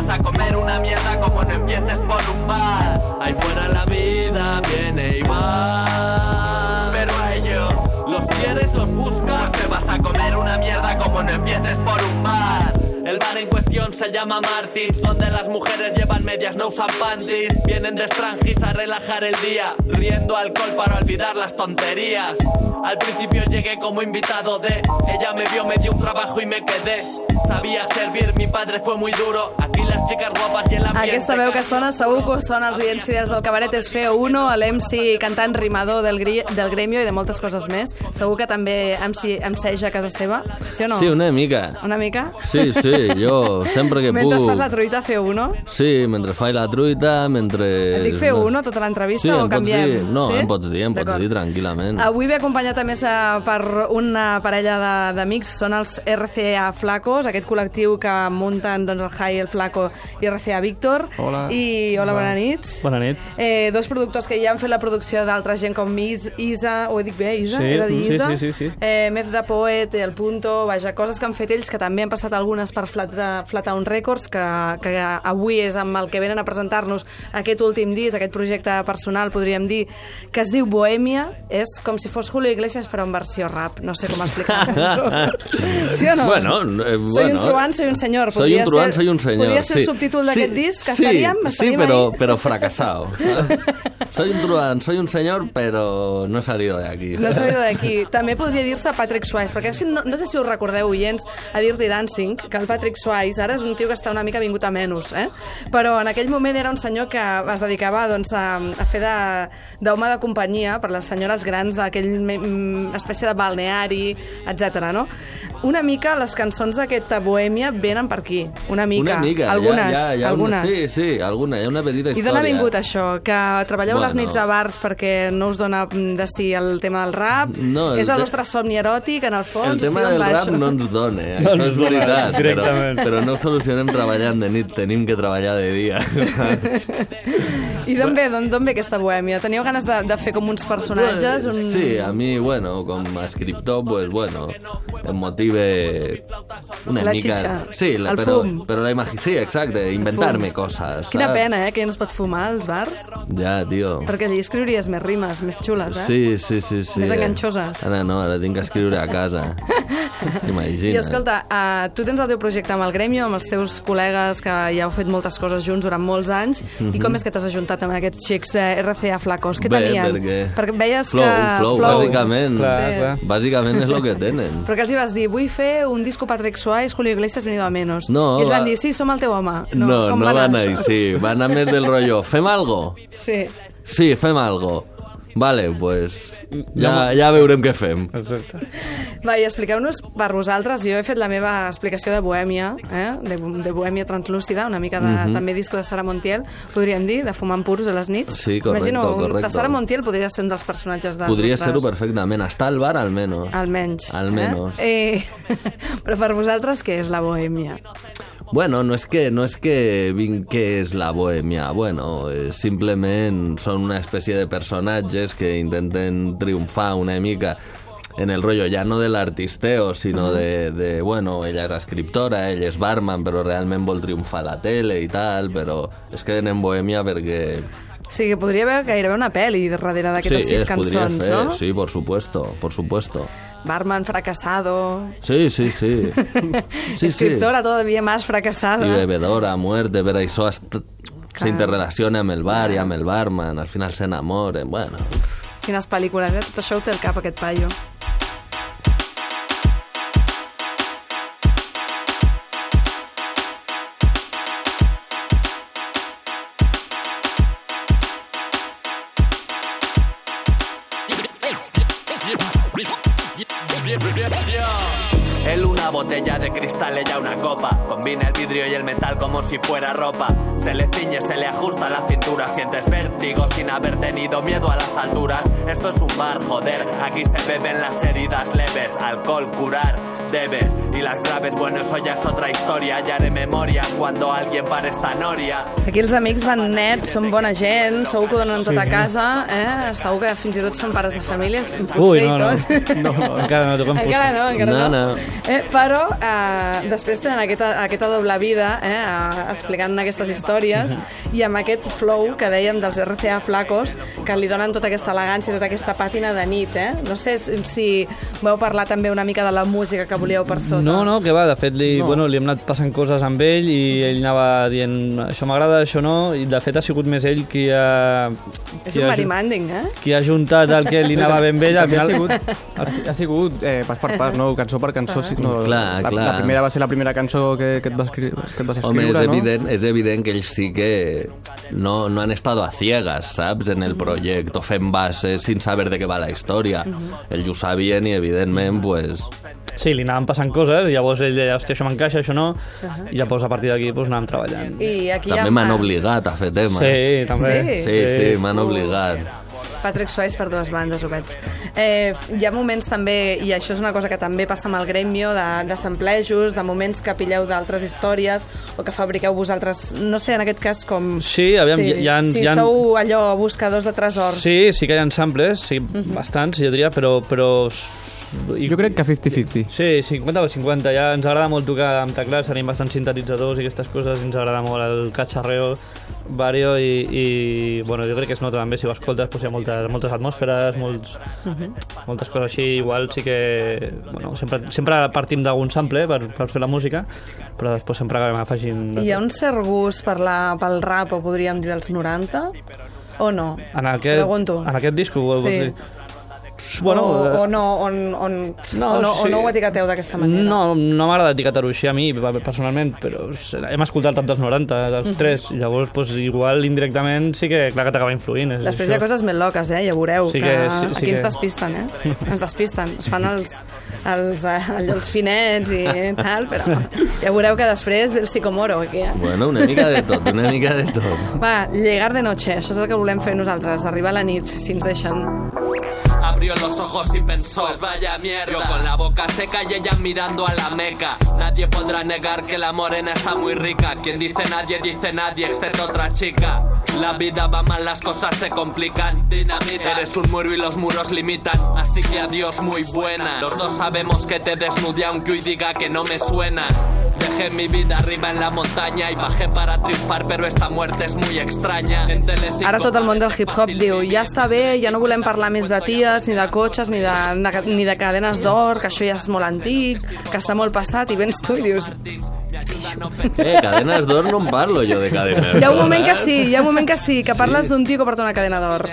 vas a comer una mierda como no empieces por un bar. Ahí fuera la vida viene y va. Pero a ellos, los quieres, los buscas, pues te vas a comer una mierda como no empieces por un bar. El bar en cuestión se llama Martins, donde las mujeres llevan medias, no usan panties. Vienen de Strangis a relajar el día, riendo alcohol para olvidar las tonterías. Al principio llegué como invitado de Ella me vio, me dio un trabajo y me quedé Sabía servir, mi padre fue muy duro Aquí las chicas guapas y el ambiente Aquesta veu que sona segur que són els oients fidels del cabaret és Feo 1, l'MC cantant rimador del, gri, del gremio i de moltes coses més. Segur que també MC, MCeja a casa seva, sí o no? Sí, una mica. Una mica? Sí, sí, jo sempre que Mentre puc... fas la truita, Feo 1? Sí, mentre faig la truita, mentre... Et dic Feo 1 tota l'entrevista sí, o canviem? Dir... No, sí? em pots dir, em pots dir tranquil·lament. Avui ve acompanyat a més eh, per una parella de- d'amics, són els RCA Flacos, aquest col·lectiu que munten doncs, el Jai, el Flaco i RCA Víctor. Hola. I hola, bona nit. Bona nit. Eh, dos productors que ja han fet la producció d'altra gent com Is, Isa, ho he dit bé, Isa? Sí, He de dir sí, Isa? sí, sí, sí. Eh, Meth de Poet, El Punto, vaja, coses que han fet ells, que també han passat algunes per Flat, Flatown Records, que, que avui és amb el que venen a presentar-nos aquest últim disc, aquest projecte personal, podríem dir, que es diu Bohèmia, és com si fos Julio Iglesias però en versió rap, no sé com explicar-ho. sí o no? Bueno, eh, Soy bueno, un truán, soy un señor. Soy un truán, ser, soy un señor. Podria ser sí. el subtítol d'aquest Sí, disc, que sí, estaríem, Sí, estaríem pero, ahí. pero fracasado. soy un truán, soy un señor, pero no he salido de aquí. No he salido d'aquí. També podria dir-se Patrick Swayze, perquè si no, no sé si us recordeu, oients, a Dirty Dancing, que el Patrick Swayze ara és un tio que està una mica vingut a menys, eh? però en aquell moment era un senyor que es dedicava doncs, a, a fer de- d'home de, de companyia per les senyores grans d'aquell mm, espècie de balneari, etc. no? Una mica les cançons d'aquesta bohèmia venen per aquí, una mica. Una mica, algunes, ja, ja, ja, algunes. Una, sí, sí, alguna, hi ha una petita I història. d'on ha vingut això? Que treballeu bueno. les nits a bars perquè no us dona de si el tema del rap? No, el és el vostre somni eròtic, en el fons? El tema del rap no ens dona, eh? No ens és veritat, però, però no ho solucionem treballant de nit, tenim que treballar de dia. I d'on ve, d'on ve aquesta bohèmia? Teníeu ganes de, de fer com uns personatges? Un... Sí, a mi, bueno, com a escriptor, pues bueno, em motive una La mica... xitxa, Sí, la, el però, fum. però la imagi... Sí, exacte, inventar-me coses, Quina saps? pena, eh, que ja no es pot fumar als bars, Ja, tio. Perquè allí escriuries més rimes, més xules, eh? Sí, sí, sí, sí. Més enganxoses. Ara no, ara tinc que escriure a casa. Imagina't. I escolta, uh, tu tens el teu projecte amb el Gremio, amb els teus col·legues que ja heu fet moltes coses junts durant molts anys, i com és que t'has ajuntat amb aquests xics de RCA Flacos? Què Mhm. Bé, tenien? perquè- perquè veies Flow, que... flow, bàsicament. Clar, Sí. clar. Bàsicament és el que tenen. Però que els hi vas dir, vull fer un disco Patrick Suárez, Julio Iglesias, venido a menos. No, I ells van va- dir, sí, som el teu home. No, no, com no va anar així. Va anar més del rotllo. Fem algo? Sí. Sí, fem algo. Vale, pues ja, ja veurem què fem. Exacte. Va, i expliqueu-nos per vosaltres, jo he fet la meva explicació de Bohèmia, eh? de, de Bohèmia translúcida, una mica de, també disco de Sara Montiel, podríem dir, de fumant puros a les nits. Sí, correcto, Imagino, correcto. la Sara Montiel podria ser un dels personatges de Podria ser-ho perfectament. Està al bar, almenys. Almenys. Almenys. Eh? Eh, però per vosaltres, què és la Bohèmia? Bueno, no és que, no és que vinc que és la bohèmia, bueno, eh, simplement són una espècie de personatges que intenten triomfar una mica en el rollo ja no de l'artisteo, sinó de, de, bueno, ella és escriptora, ell és barman, però realment vol triomfar a la tele i tal, però es queden en bohèmia perquè... O sigui, podria haver gairebé una pel·li darrere d'aquestes sis es podria cançons, fer, no? sí, por supuesto, por supuesto. Barman fracasado, Sí, sí, sí. sí escriptora todavía más fracasada. Y bebedora, muerte, pero això est- se interrelaciona amb el bar i amb el barman, al final s'enamoren, bueno... Quines pel·lícules, eh? Tot això ho té al cap, aquest paio. Cristal, ella una copa. Combina el vidrio y el metal como si fuera ropa. Se le ciñe, se le ajusta la cintura. Sientes vértigo sin haber tenido miedo a las alturas. Esto es un bar, joder. Aquí se beben las heridas leves. Alcohol, curar. debes. Y las graves, bueno, eso ya es otra historia. Ya haré memoria cuando alguien pare esta noria. Aquí els amics van nets, són bona gent, segur que ho donen tot a casa, eh? segur que fins i tot són pares de família, potser Ui, i no, no, tot. no, no, encara no, toquem. Encara no, encara no. No, no. Eh, però eh, després tenen aquesta, aquesta doble vida eh, explicant aquestes històries i amb aquest flow que dèiem dels RCA Flacos que li donen tota aquesta elegància, tota aquesta pàtina de nit. Eh? No sé si si vau parlar també una mica de la música que volíeu per sota. No, no, que va, de fet li, no. bueno, li hem anat passant coses amb ell i ell anava dient això m'agrada, això no, i de fet ha sigut més ell qui ha... És qui un ha, marimanding, eh? qui ha juntat el que li anava ben bé, al També ha final... sigut, ha, ha sigut eh, pas per pas, no? cançó per cançó. Sí, no, Clar, la, clar. la primera va ser la primera cançó que, que, et, vas escriure, que et vas escriure, Home, és no? evident, és evident que ells sí que no, no han estado a ciegas, saps, en el projecte, o fent bases sin saber de què va la història. Ells ho sabien i, evidentment, pues, Sí, li anaven passant coses i llavors ell deia, hòstia, això m'encaixa, això no, i llavors a partir d'aquí pues, anàvem treballant. I aquí també m'han obligat a fer temes. Sí, també. Sí? Sí, sí, m'han obligat. Patrick Swayze per dues bandes, ho veig. Eh, hi ha moments també, i això és una cosa que també passa amb el gremio, de, de samplejos, de moments que pilleu d'altres històries o que fabriqueu vosaltres, no sé, en aquest cas com... Sí, aviam, si, hi ha- si hi ha- sou allò buscadors de tresors. Sí, sí que hi ha samples, sí, bastants, jo diria, però... però i Jo crec que 50-50. Sí, 50 o 50. Ja ens agrada molt tocar amb teclats, tenim bastants sintetitzadors i aquestes coses, ens agrada molt el cacharreo vario i, i bueno, jo crec que es nota també si ho escoltes doncs hi ha moltes, moltes atmosferes molts, moltes coses així igual sí que bueno, sempre, sempre partim d'algun sample per, per fer la música però després sempre acabem afegint Hi ha un cert gust per la, pel rap, o podríem dir dels 90, o no? en aquest, Pregunto. en aquest disc ho, Sí. sí. Bueno, o, eh, o no, on, on, No, o no, o sí. no ho etiqueteu d'aquesta manera? No, no m'agrada etiquetar-ho així a mi, personalment, però hem escoltat rap dels 90, dels 3, i llavors, pues, igual, indirectament, sí que, clar que t'acaba influint. És Després hi ha això. coses més loques, eh? Ja veureu, Sí que, que- sí- sí aquí ens que- despisten, eh? Ens despisten. Es fan els, els, eh, allò, els finets i tal, però ja veureu que després ve el psicomoro aquí, eh? Bueno, una mica de tot, una mica de tot. Va, llegar de noche, això és el que volem fer nosaltres, arribar a la nit, si ens deixen. Abrió los ojos y pensó, pues vaya mierda. Yo con la boca seca y ella mirando a la meca. Nadie podrá negar que la morena está muy rica. Quien dice nadie, dice nadie, excepto otra chica. La vida va mal, las cosas se complican. Dinamita, eres un muro y los muros limitan. Así que adiós, muy buena. Los dos sabemos que te desnudé, aunque hoy diga que no me suena. Dejé mi vida arriba en la montaña y bajé para triunfar, pero esta muerte es muy extraña. En Telecinco Ara tot el món del hip-hop diu ja està bé, ja no volem parlar més de ties, ni de cotxes, ni de, ni de cadenes d'or, que això ja és molt antic, que està molt passat, i vens tu i dius... Eh, cadenes d'or no en parlo jo de cadenes Hi ha un d'or, moment eh? que sí, hi ha un moment que sí, que parles d'un tio que porta una cadena d'or.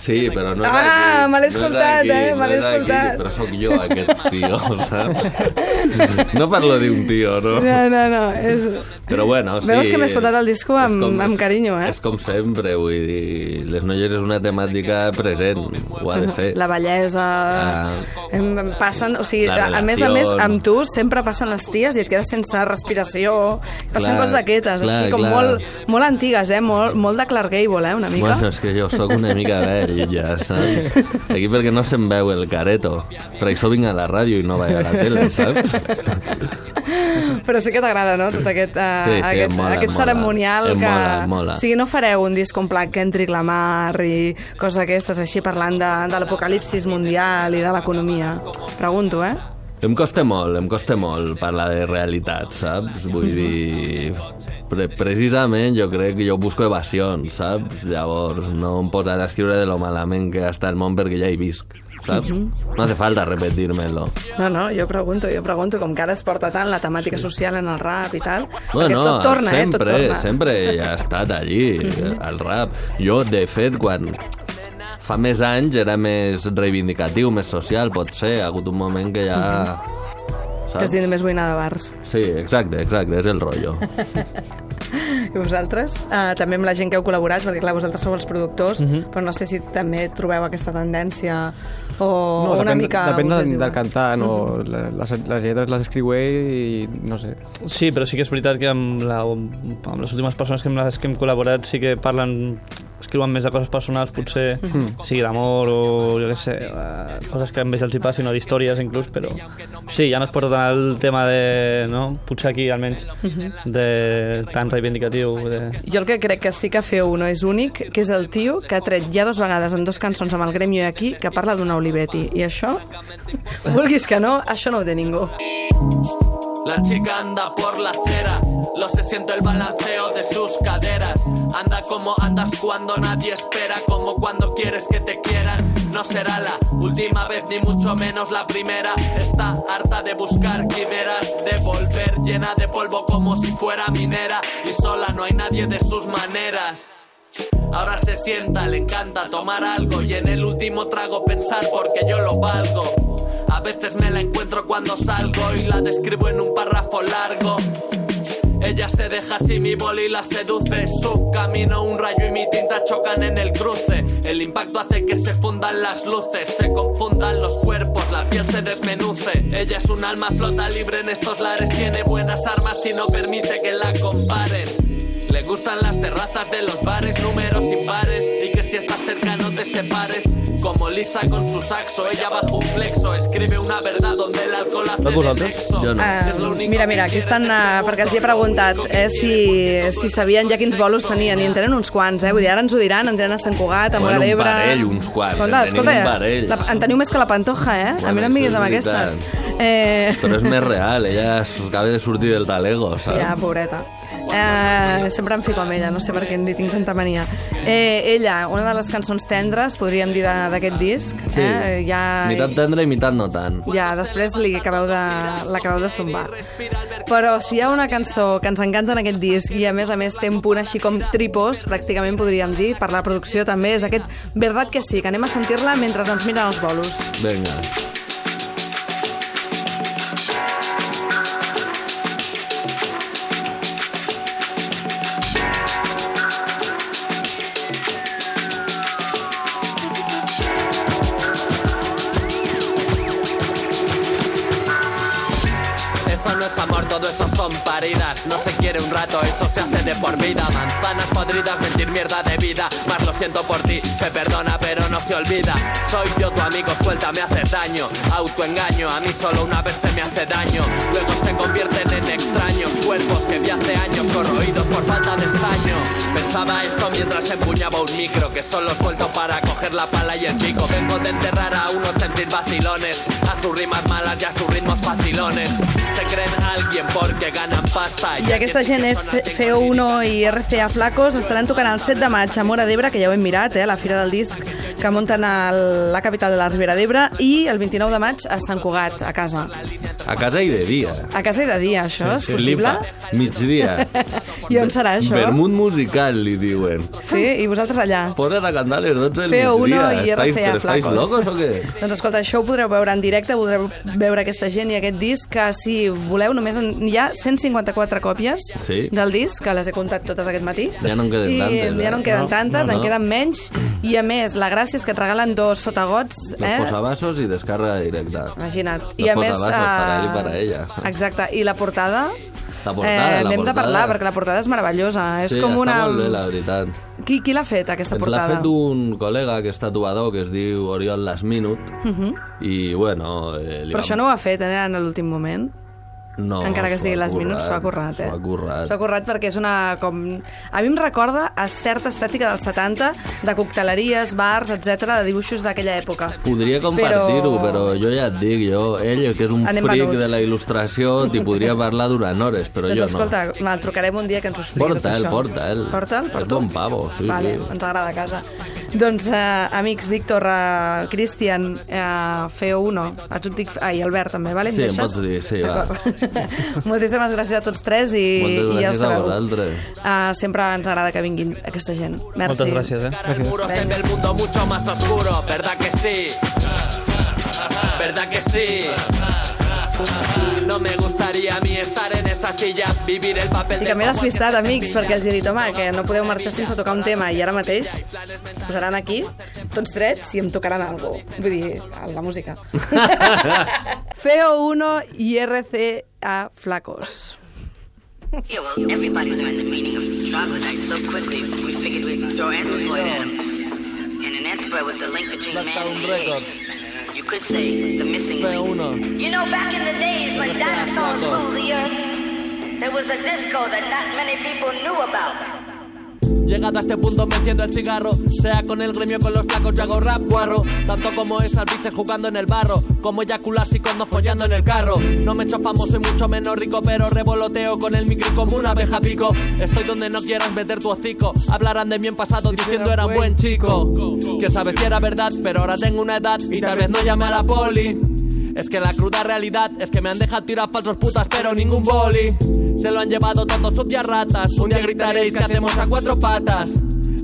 Sí, però no és Ah, me l'he no és escoltat, aquí, eh, me no l'he és aquí, escoltat. Però sóc jo aquest tio, saps? No parlo d'un tio, no? No, no, no, és... Però bueno, sí... Veus que m'he escoltat el disco amb- és amb carinyo, eh? És com sempre, vull dir, les noies és una temàtica present, ho ha de ser. La bellesa... Ah. Passen, o sigui, a més a més, amb tu sempre passen les ties i et quedes sense respiració. Passen Clar, coses aquestes, clar, així com clar. molt, molt antigues, eh? Molt, molt de Clark Gable, eh? Una mica. Bueno, és que jo sóc una mica vell ja, saps? Aquí perquè no se'n veu el careto. Per això vinc a la ràdio i no vaig a la tele, saps? Però sí que t'agrada, no?, tot aquest, uh, Sí, sí, aquest, mola, aquest mola. ceremonial Em que... mola, mola. O sigui, no fareu un disc un plat Kendrick Lamar i coses aquestes així parlant de, de l'apocalipsis mundial i de l'economia. Pregunto, eh? Em costa molt, em costa molt parlar de realitat, saps? Vull dir... Pre precisament jo crec que jo busco evasions, saps? Llavors no em posaré a escriure de lo malament que està el món perquè ja hi visc, saps? No hace falta repetir-me-lo. No, no, jo pregunto, jo pregunto, com que ara es porta tant la temàtica social en el rap i tal, perquè Bueno, tot torna, eh? Tot sempre, torna. sempre ha estat allí, el rap. Jo, de fet, quan fa més anys era més reivindicatiu, més social, pot ser. Ha hagut un moment que ja... Que es Saps? diu més boina de bars. Sí, exacte, exacte, és el rotllo. I vosaltres? Uh, també amb la gent que heu col·laborat, perquè clar, vosaltres sou els productors, però no sé si també trobeu aquesta tendència o No, una depèn, mica... depèn del, del cantant o les, les lletres les escriu ell i no sé. Sí, però sí que és veritat que amb, la, amb les últimes persones que amb les que hem col·laborat sí que parlen escriuen més de coses personals, potser, sigui d'amor o jo què sé, eh, coses que a ells els hi passin o d'històries inclús, però sí, ja no es porta tant el tema de, no? potser aquí almenys, de tan reivindicatiu. De... Jo el que crec que sí que feu uno és únic, que és el tio que ha tret ja dos vegades en dos cançons amb el Gremio i aquí que parla d'una Olivetti. I això, vulguis que no, això no ho té ningú. La chica anda por la acera, lo se siente el balanceo de sus caderas. Anda como andas cuando nadie espera, como cuando quieres que te quieran. No será la última vez ni mucho menos la primera. Está harta de buscar quimeras, de volver llena de polvo como si fuera minera. Y sola no hay nadie de sus maneras. Ahora se sienta, le encanta tomar algo y en el último trago pensar porque yo lo valgo. A veces me la encuentro cuando salgo y la describo en un párrafo largo. Ella se deja así mi boli la seduce. Su camino, un rayo y mi tinta chocan en el cruce. El impacto hace que se fundan las luces, se confundan los cuerpos, la piel se desmenuce. Ella es un alma flota libre en estos lares, tiene buenas armas y no permite que la comparen. Le gustan las terrazas de los bares, números impares si estás cerca no te separes. Como Lisa con su saxo, ella bajo un flexo escribe una verdad donde el alcohol hace ¿Vas de nexo. Jo no. Uh, mira, mira, aquí estan, uh, perquè els hi he preguntat eh, si, si sabien ja quins bolos tenien, i en tenen uns quants, eh? Vull dir, ara ens ho diran, en tenen a Sant Cugat, a Mora Bueno, un d'Ebre... parell, uns quants, Escolta, en escolta, un parell. La, en teniu més que la Pantoja, eh? a Bueno, mi no em vinguis això amb aquestes. Eh, Però és més real, ella acaba de sortir del talego, saps? Ja, pobreta. Eh, sempre em fico amb ella, no sé per què en tinc tanta mania. Eh, ella, una de les cançons tendres, podríem dir, d'aquest disc. Sí, Eh? Ja, mitat tendre i mitat no tant. ja, després li acabeu de, l'acabeu de sombar. Però si hi ha una cançó que ens encanta en aquest disc i a més a més té un punt així com tripos, pràcticament podríem dir, per la producció també, és aquest Verdad que sí, que anem a sentir-la mentre ens miren els bolos. Vinga. Eso no es amor, todo eso son paridas. No se quiere un rato, eso se hace de por vida. Manzanas podridas, mentir mierda de vida. Más lo siento por ti, se perdona pero no se olvida. Soy yo tu amigo, suelta, me haces daño. Autoengaño, a mí solo una vez se me hace daño. Luego se convierten en extraños cuerpos que vi hace años corroídos por falta de estaño. Pensaba esto mientras empuñaba un micro que solo suelto para coger la pala y el pico. Vengo de enterrar a unos sentir vacilones, a sus rimas malas y a sus ritmos facilones. Se creen alguien porque ganan pasta. I aquesta gent, F FO1 i RCA Flacos, estaran tocant el 7 de maig a Mora d'Ebre, que ja ho hem mirat, eh, la Fira del Disc, que munten a la capital de la Ribera d'Ebre, i el 29 de maig a Sant Cugat, a casa. A casa i de dia. A casa i de dia, això és possible? Flipa. Migdia. I on serà això? Vermut musical, li diuen. Sí, i vosaltres allà. Posa't a cantar a les 12 del FO1 migdia. i Estáis- RCA però estáis Flacos. locos o què? Doncs escolta, això ho podreu veure en directe, podreu veure aquesta gent i aquest disc, que si voleu, només en, hi ha 154 còpies Sí. del disc, que les he comptat totes aquest matí. Ja no en queden I tantes, Ja no en eh? queden No, tantes, no, en no. queden menys, i a més, la gràcia és que et regalen dos sotagots, Los eh? posavasos i descarga directa. Imagina't. Los I a més... para él y eh, para ella. Exacte. I la portada... La portada, eh, N'hem de parlar, perquè la portada és meravellosa. És sí, com està una... molt bé, la veritat. Qui, qui l'ha fet, aquesta L'ha portada? fet un col·lega que és tatuador que es diu Oriol Las Minut i bueno... Eh, li Mhm. Però això no ho ha fet eh, en l'últim moment. No encara que sigui les minuts, s'ho ha currat, eh? S'ho ha currat. S'ho ha currat perquè és una... Com... A mi em recorda a certa estètica dels 70, de cocteleries, bars, etc de dibuixos d'aquella època. Podria compartir-ho, Però- però... jo ja et dic, jo, ell, que és un Anem fric venuts. de la il·lustració, t'hi podria parlar durant hores, però doncs jo escolta, no. el trucarem un dia que ens ho expliqui Porta'l, això. porta'l. Porta'l, És bon pavo, sí, vale, sí. ens agrada a casa. Doncs, eh, amics, Víctor, eh, Cristian, eh, Feo1, a tu et dic... Ah, i Albert també, vale? Sí, em deixes? pots dir, sí, va. D'acord. Moltíssimes gràcies a tots tres i, Moltes i ja ho gràcies a sabeu. vosaltres. Uh, sempre ens agrada que vinguin aquesta gent. Merci. Moltes gràcies, eh? Al muro se ve el mundo mucho más oscuro, ¿verdad que sí? ¿Verdad que sí? No me gustaría a mí estar en esa silla, vivir el papel I de que m'he bobo despistat, amics, perquè els he dit, home, que no podeu marxar sense tocar un tema i ara mateix posaran aquí, tots drets, i em tocaran alguna cosa. Vull dir, la música. Feo 1 i RCA Flacos. Yeah, well, everybody learned the meaning of troglodyte so quickly, we figured we'd throw anthropoid at him. And an anthropoid was the link between man and the apes. You could say the missing link. You know, back in the days when dinosaurs ruled the earth, there was a disco that not many people knew about. Llegado a este punto me enciendo el cigarro. Sea con el gremio con los flacos yo hago rap guarro. Tanto como esas bichas jugando en el barro Como eyacular no follando en el carro. No me he hecho famoso y mucho menos rico Pero revoloteo con el micro como una abeja pico. Estoy donde no quieras meter tu hocico. Hablarán de mí en pasado diciendo era buen chico. Que sabes si era verdad pero ahora tengo una edad Y tal vez no llame a la poli. Es que la cruda realidad es que me han dejado tirar falsos putas, pero ningún boli. Se lo han llevado todos sus días ratas. Un día gritaréis que hacemos a cuatro patas.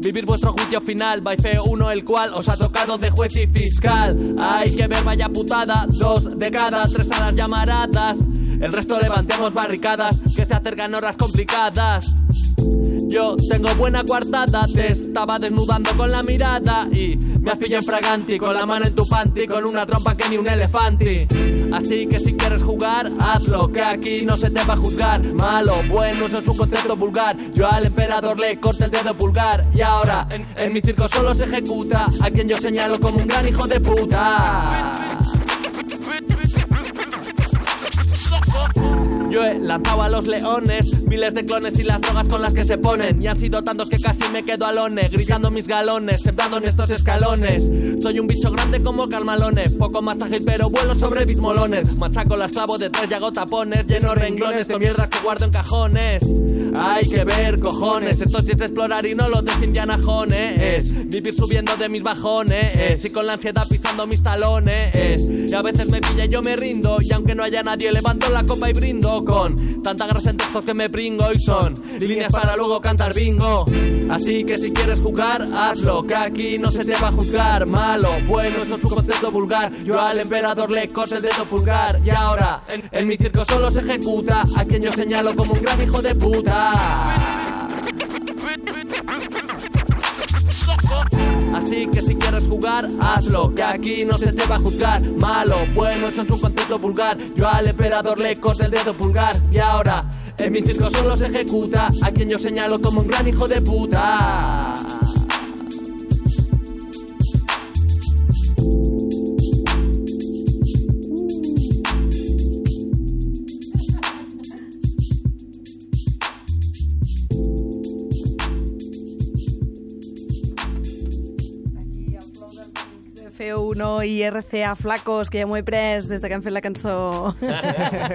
Vivir vuestro juicio final, feo uno el cual os ha tocado de juez y fiscal. Hay que ver vaya putada, dos de cada, tres a las llamaradas. El resto levantemos barricadas, que se acercan horas complicadas. Yo tengo buena coartada, te estaba desnudando con la mirada y me has pillado en fraganti, con la mano en tu panty, con una trompa que ni un elefante. Así que si quieres jugar, hazlo, que aquí no se te va a juzgar. Malo, bueno, eso es un concepto vulgar. Yo al emperador le corto el dedo pulgar y ahora en, en mi circo solo se ejecuta a quien yo señalo como un gran hijo de puta. Yo he lanzado a los leones miles de clones y las drogas con las que se ponen. Y han sido tantos que casi me quedo alone, gritando mis galones, sentado en estos escalones. Soy un bicho grande como Carmalone, poco más ágil pero vuelo sobre bismolones. Machaco las clavo de tres y hago tapones, lleno renglones con mierdas que guardo en cajones. Hay que ver, cojones, esto sí es explorar y no lo de Indiana. Es vivir subiendo de mis bajones, es, y con la ansiedad pisando mis talones. Es, y a veces me pilla y yo me rindo, y aunque no haya nadie, levanto la copa y brindo con tanta grasa en textos que me pringo y son líneas para luego cantar bingo. Así que si quieres jugar, hazlo, que aquí no se te va a juzgar. Malo, bueno, eso es un concepto vulgar. Yo al emperador le corto el dedo pulgar. Y ahora, en, en mi circo solo se ejecuta a quien yo señalo como un gran hijo de puta. Así que si quieres jugar, hazlo, que aquí no se te va a juzgar. Malo, bueno, eso es un concepto vulgar. Yo al emperador le corto el dedo pulgar. Y ahora, en mi circo solo se ejecuta a quien yo señalo como un gran hijo de puta. F1 i RCA Flacos, que ja m'ho he pres des de que han fet la cançó